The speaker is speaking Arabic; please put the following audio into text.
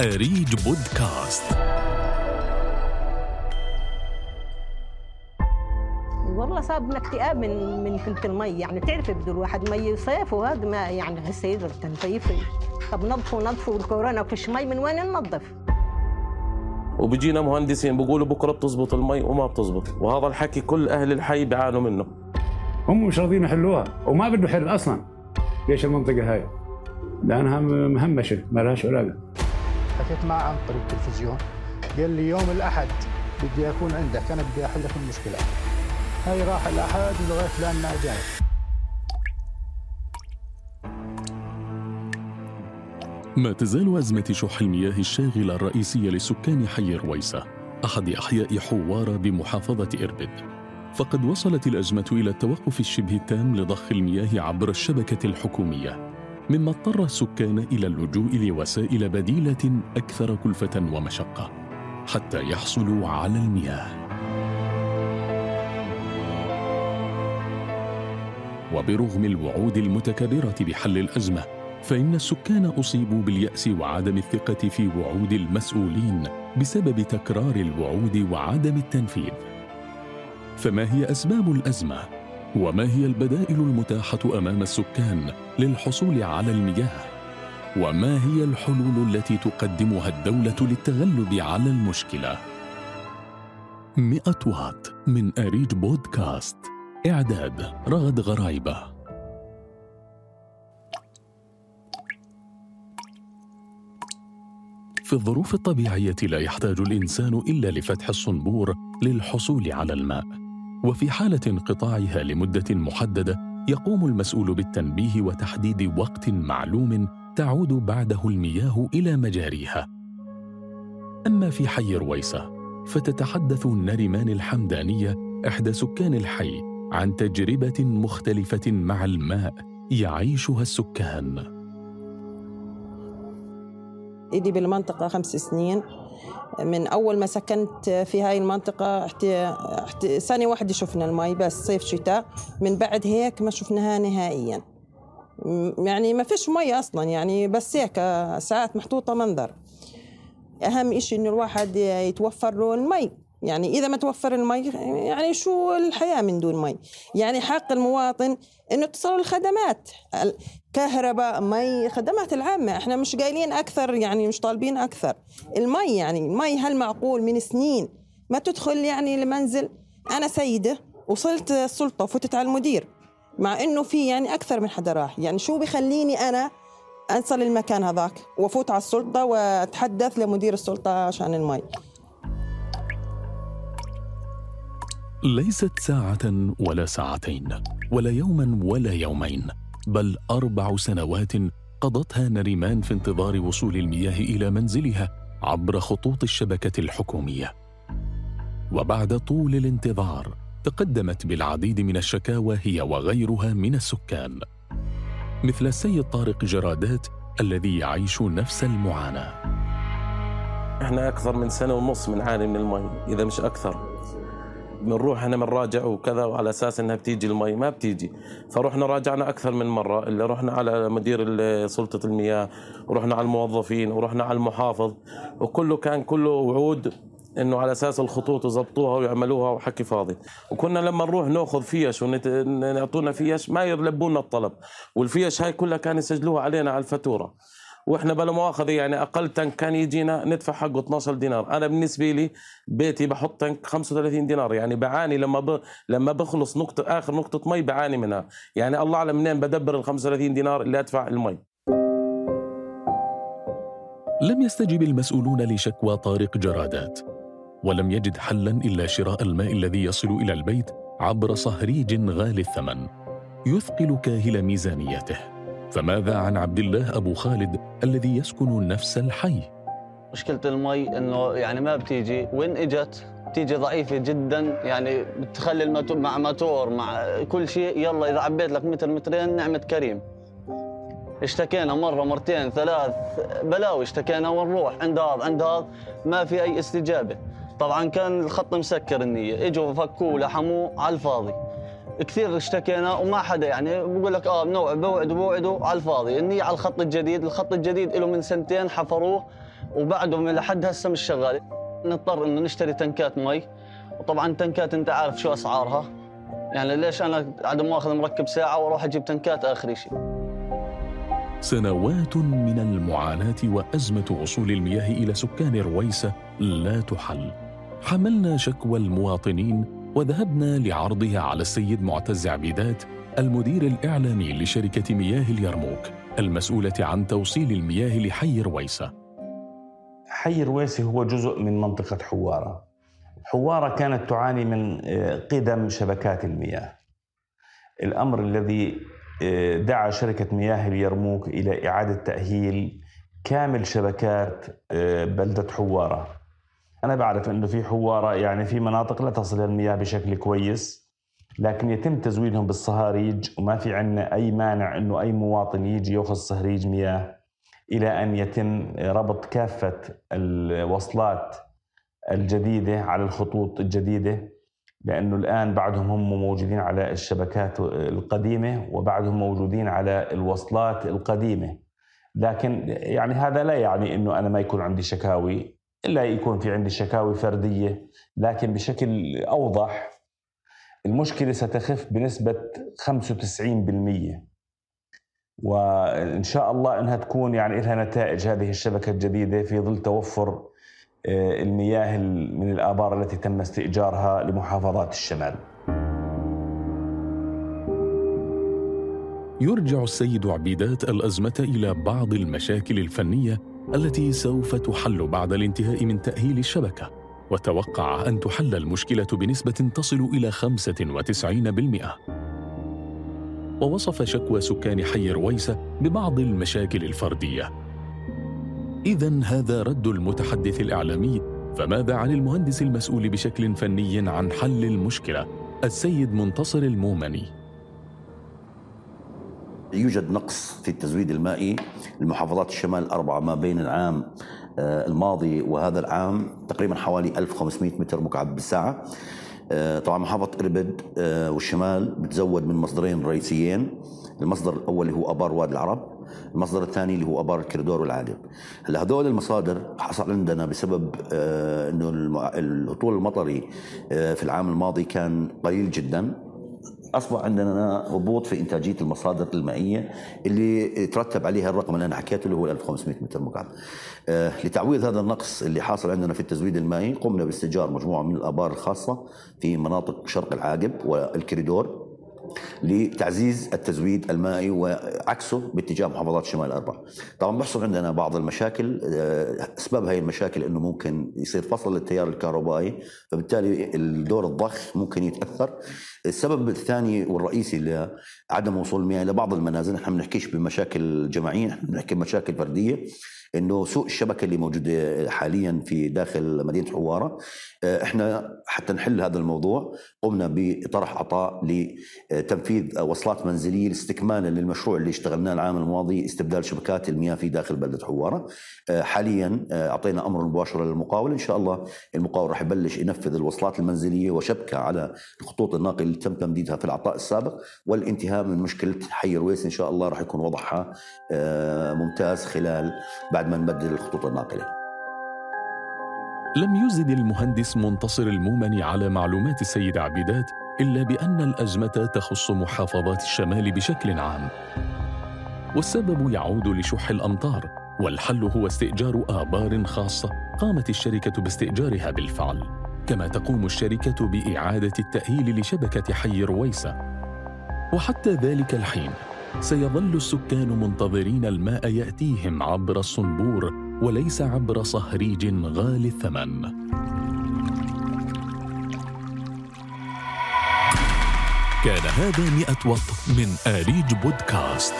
أريج بودكاست. والله صابنا اكتئاب من من قله المي. يعني تعرفي بده الواحد مي صيف وهذا ما يعني هسه يقدر تنظيفي طب نظفوا نظفوا الكورونا فيش مي من وين ننظف؟ وبيجينا مهندسين بيقولوا بكرة بتزبط المي وما بتزبط. وهذا الحكي كل أهل الحي بيعانوا منه. هم مش راضيين يحلوها وما بده حل أصلا. ليش المنطقة هاي؟ لأنها مهمشة ما لهاش علاقة. حكيت معه عن طريق التلفزيون. قال لي يوم الأحد بدي أكون عندك أنا بدي أحل لك المشكلة. هاي راح الأحد لغاية الان ما جاي. ما تزال أزمة شح المياه الشاغلة الرئيسية لسكان حي رويسة أحد أحياء حوارة بمحافظة إربد. فقد وصلت الأزمة إلى التوقف الشبه التام لضخ المياه عبر الشبكة الحكومية. مما اضطر السكان إلى اللجوء لوسائل بديلة أكثر كلفة ومشقة حتى يحصلوا على المياه وبرغم الوعود المتكررة بحل الأزمة فإن السكان أصيبوا باليأس وعدم الثقة في وعود المسؤولين بسبب تكرار الوعود وعدم التنفيذ. فما هي أسباب الأزمة؟ وما هي البدائل المتاحة أمام السكان للحصول على المياه؟ وما هي الحلول التي تقدمها الدولة للتغلب على المشكلة؟ مئة وات من أريج بودكاست إعداد رغد غرايبة في الظروف الطبيعية لا يحتاج الإنسان إلا لفتح الصنبور للحصول على الماء وفي حالة انقطاعها لمدة محددة يقوم المسؤول بالتنبيه وتحديد وقت معلوم تعود بعده المياه إلى مجاريها. أما في حي رويسة فتتحدث نريمان الحمدانية إحدى سكان الحي عن تجربة مختلفة مع الماء يعيشها السكان. إيدي بالمنطقة خمس سنين. من أول ما سكنت في هاي المنطقة. سنة واحدة شفنا المي بس صيف شتاء. من بعد هيك ما شفناها نهائيا. يعني ما فيش مي أصلا يعني بس هيك ساعات محطوطة منظر. أهم إشي إنه الواحد يتوفر له المي. يعني إذا ما توفر المي يعني شو الحياة من دون مي؟ يعني حق المواطن إنه تصل الخدمات كهرباء مي خدمات العامة. إحنا مش قايلين أكثر يعني مش طالبين أكثر. المي يعني المي هل معقول من سنين ما تدخل يعني المنزل. أنا سيدة وصلت السلطة وفتت على المدير مع إنه في يعني أكثر من حدا راح. يعني شو بخليني أنا أنصل المكان هذاك؟ وأفوت على السلطة وأتحدث لمدير السلطة عشان المي. ليست ساعة ولا ساعتين ولا يوما ولا يومين بل أربع سنوات قضتها نريمان في انتظار وصول المياه إلى منزلها عبر خطوط الشبكة الحكومية. وبعد طول الانتظار تقدمت بالعديد من الشكاوى هي وغيرها من السكان. مثل السيد طارق جرادات الذي يعيش نفس المعاناة. إحنا أكثر من سنة ونص بنعاني من المي إذا مش أكثر. بنروح إحنا بنراجع وكذا وعلى أساس إنها بتيجي المي ما بتيجي. فرحنا راجعنا أكثر من مرة اللي رحنا على مدير سلطة المياه ورحنا على الموظفين ورحنا على المحافظ وكله كان كله وعود إنه على أساس الخطوط يظبطوها ويعملوها وحكي فاضي. وكنا لما نروح نأخذ فيش ونعطونا فيش ما يلبونا الطلب. والفيش هاي كلها كانوا يسجلوها علينا على الفاتورة. وإحنا بلا مؤاخذة يعني أقل تنك كان يجينا ندفع حقه 12 دينار. أنا بالنسبة لي بيتي بحط تنك 35 دينار. يعني بعاني لما ب... لما بخلص نقطه آخر نقطة مي بعاني منها. يعني الله أعلم منين بدبر ال 35 دينار اللي أدفع المي. لم يستجب المسؤولون لشكوى طارق جرادات ولم يجد حلا إلا شراء الماء الذي يصل إلى البيت عبر صهريج غالي الثمن يثقل كاهل ميزانيته فماذا عن عبد الله أبو خالد الذي يسكن نفس الحي. مشكلة المي إنه يعني ما بتيجي. وين إجت؟ بتيجي ضعيفة جدا. يعني بتخلي الماتور مع ماتور مع كل شيء. يلا إذا عبيت لك متر مترين نعمة كريم. اشتكينا مرة مرتين ثلاث بلاوي اشتكينا ونروح. عند هذا عند هذا ما في أي استجابة. طبعا كان الخط مسكر النية. إجوا فكوه لحموه على الفاضي. كثير اشتكينا وما حدا يعني بقول لك آه بنوع بوعد بوعدوا على الفاضي. النية على الخط الجديد الخط الجديد له من سنتين حفروه وبعدهم لحد هسه مش شغال. نضطر إنه نشتري تنكات مي. وطبعا التنكات أنت عارف شو أسعارها. يعني ليش أنا عدم ماخذ مركب ساعة وأروح أجيب تنكات آخر شيء؟ سنوات من المعاناة وأزمة وصول المياه إلى سكان رويسة لا تحل. حملنا شكوى المواطنين وذهبنا لعرضها على السيد معتز عبيدات المدير الإعلامي لشركة مياه اليرموك المسؤولة عن توصيل المياه لحي رويسة. حي رويسي هو جزء من منطقة حوارة. حوارة كانت تعاني من آه، قدم شبكات المياه. الأمر الذي آه، دعا شركة مياه اليرموك إلى إعادة تأهيل كامل شبكات آه، بلدة حوارة. أنا بعرف إنه في حوارة يعني في مناطق لا تصل المياه بشكل كويس لكن يتم تزويدهم بالصهاريج وما في عندنا أي مانع إنه أي مواطن يجي يأخذ صهريج مياه إلى أن يتم ربط كافة الوصلات الجديدة على الخطوط الجديدة لأنه الآن بعدهم هم موجودين على الشبكات القديمة وبعدهم موجودين على الوصلات القديمة. لكن يعني هذا لا يعني إنه أنا ما يكون عندي شكاوي. إلا يكون في عندي شكاوي فردية لكن بشكل أوضح المشكلة ستخف بنسبة 95% وإن شاء الله إنها تكون يعني لها نتائج هذه الشبكة الجديدة في ظل توفر آه، المياه من الآبار التي تم استئجارها لمحافظات الشمال. يرجع السيد عبيدات الأزمة إلى بعض المشاكل الفنية التي سوف تحل بعد الانتهاء من تأهيل الشبكة. وتوقع أن تحل المشكلة بنسبة تصل إلى 95% ووصف شكوى سكان حي رويسة ببعض المشاكل الفردية. إذا هذا رد المتحدث الإعلامي. فماذا عن المهندس المسؤول بشكل فني عن حل المشكلة؟ السيد منتصر المومني. يوجد نقص في التزويد المائي. لمحافظات الشمال الأربعة ما بين العام آه، الماضي وهذا العام تقريبا حوالي 1500 متر مكعب بالساعة. آه، طبعا محافظة إربد آه، والشمال بتزود من مصدرين رئيسيين. المصدر الأول هو أبار وادي العرب المصدر الثاني اللي هو أبار الكريدور والعادم هلأ هذول المصادر حصل عندنا بسبب إنه الهطول المطري في العام الماضي كان قليل جدا. أصبح عندنا هبوط في إنتاجية المصادر المائية اللي ترتب عليها الرقم اللي أنا حكيته اللي هو 1500 متر مكعب. آه لتعويض هذا النقص اللي حاصل عندنا في التزويد المائي قمنا باستئجار مجموعة من الآبار الخاصة في مناطق شرق العاقب والكريدور لتعزيز التزويد المائي وعكسه باتجاه محافظات الشمال الاربعه. طبعا بيحصل عندنا بعض المشاكل آه، أسباب هاي المشاكل إنه ممكن يصير فصل للتيار الكهربائي فبالتالي الدور الضخ ممكن يتاثر. السبب الثاني والرئيسي لعدم وصول المياه لبعض المنازل نحن ما بنحكيش بمشاكل جماعية نحن بنحكي بمشاكل فردية إنه سوء الشبكة اللي موجوده حاليا في داخل مدينة حوارة آه، إحنا حتى نحل هذا الموضوع قمنا بطرح عطاء لتنفيذ وصلات منزلية استكمالا للمشروع اللي اشتغلناه العام الماضي استبدال شبكات المياه في داخل بلدة حوارة. آه، حاليا آه، أعطينا أمر مباشره للمقاول إن شاء الله المقاول راح يبلش ينفذ الوصلات المنزلية وشبكة على الخطوط الناقله اللي تم تمديدها في العطاء السابق. والانتهاء من مشكلة حي رويس إن شاء الله راح يكون وضعها ممتاز خلال بعد ما نبدل الخطوط الناقلة. لم يزد المهندس منتصر المومني على معلومات السيد عبيدات إلا بأن الأزمة تخص محافظات الشمال بشكل عام. والسبب يعود لشح الأمطار والحل هو استئجار آبار خاصة قامت الشركة باستئجارها بالفعل. كما تقوم الشركة بإعادة التأهيل لشبكة حي رويسة. وحتى ذلك الحين سيظل السكان منتظرين الماء يأتيهم عبر الصنبور وليس عبر صهريج غالي الثمن. كان هذا مئة وط من آريج بودكاست.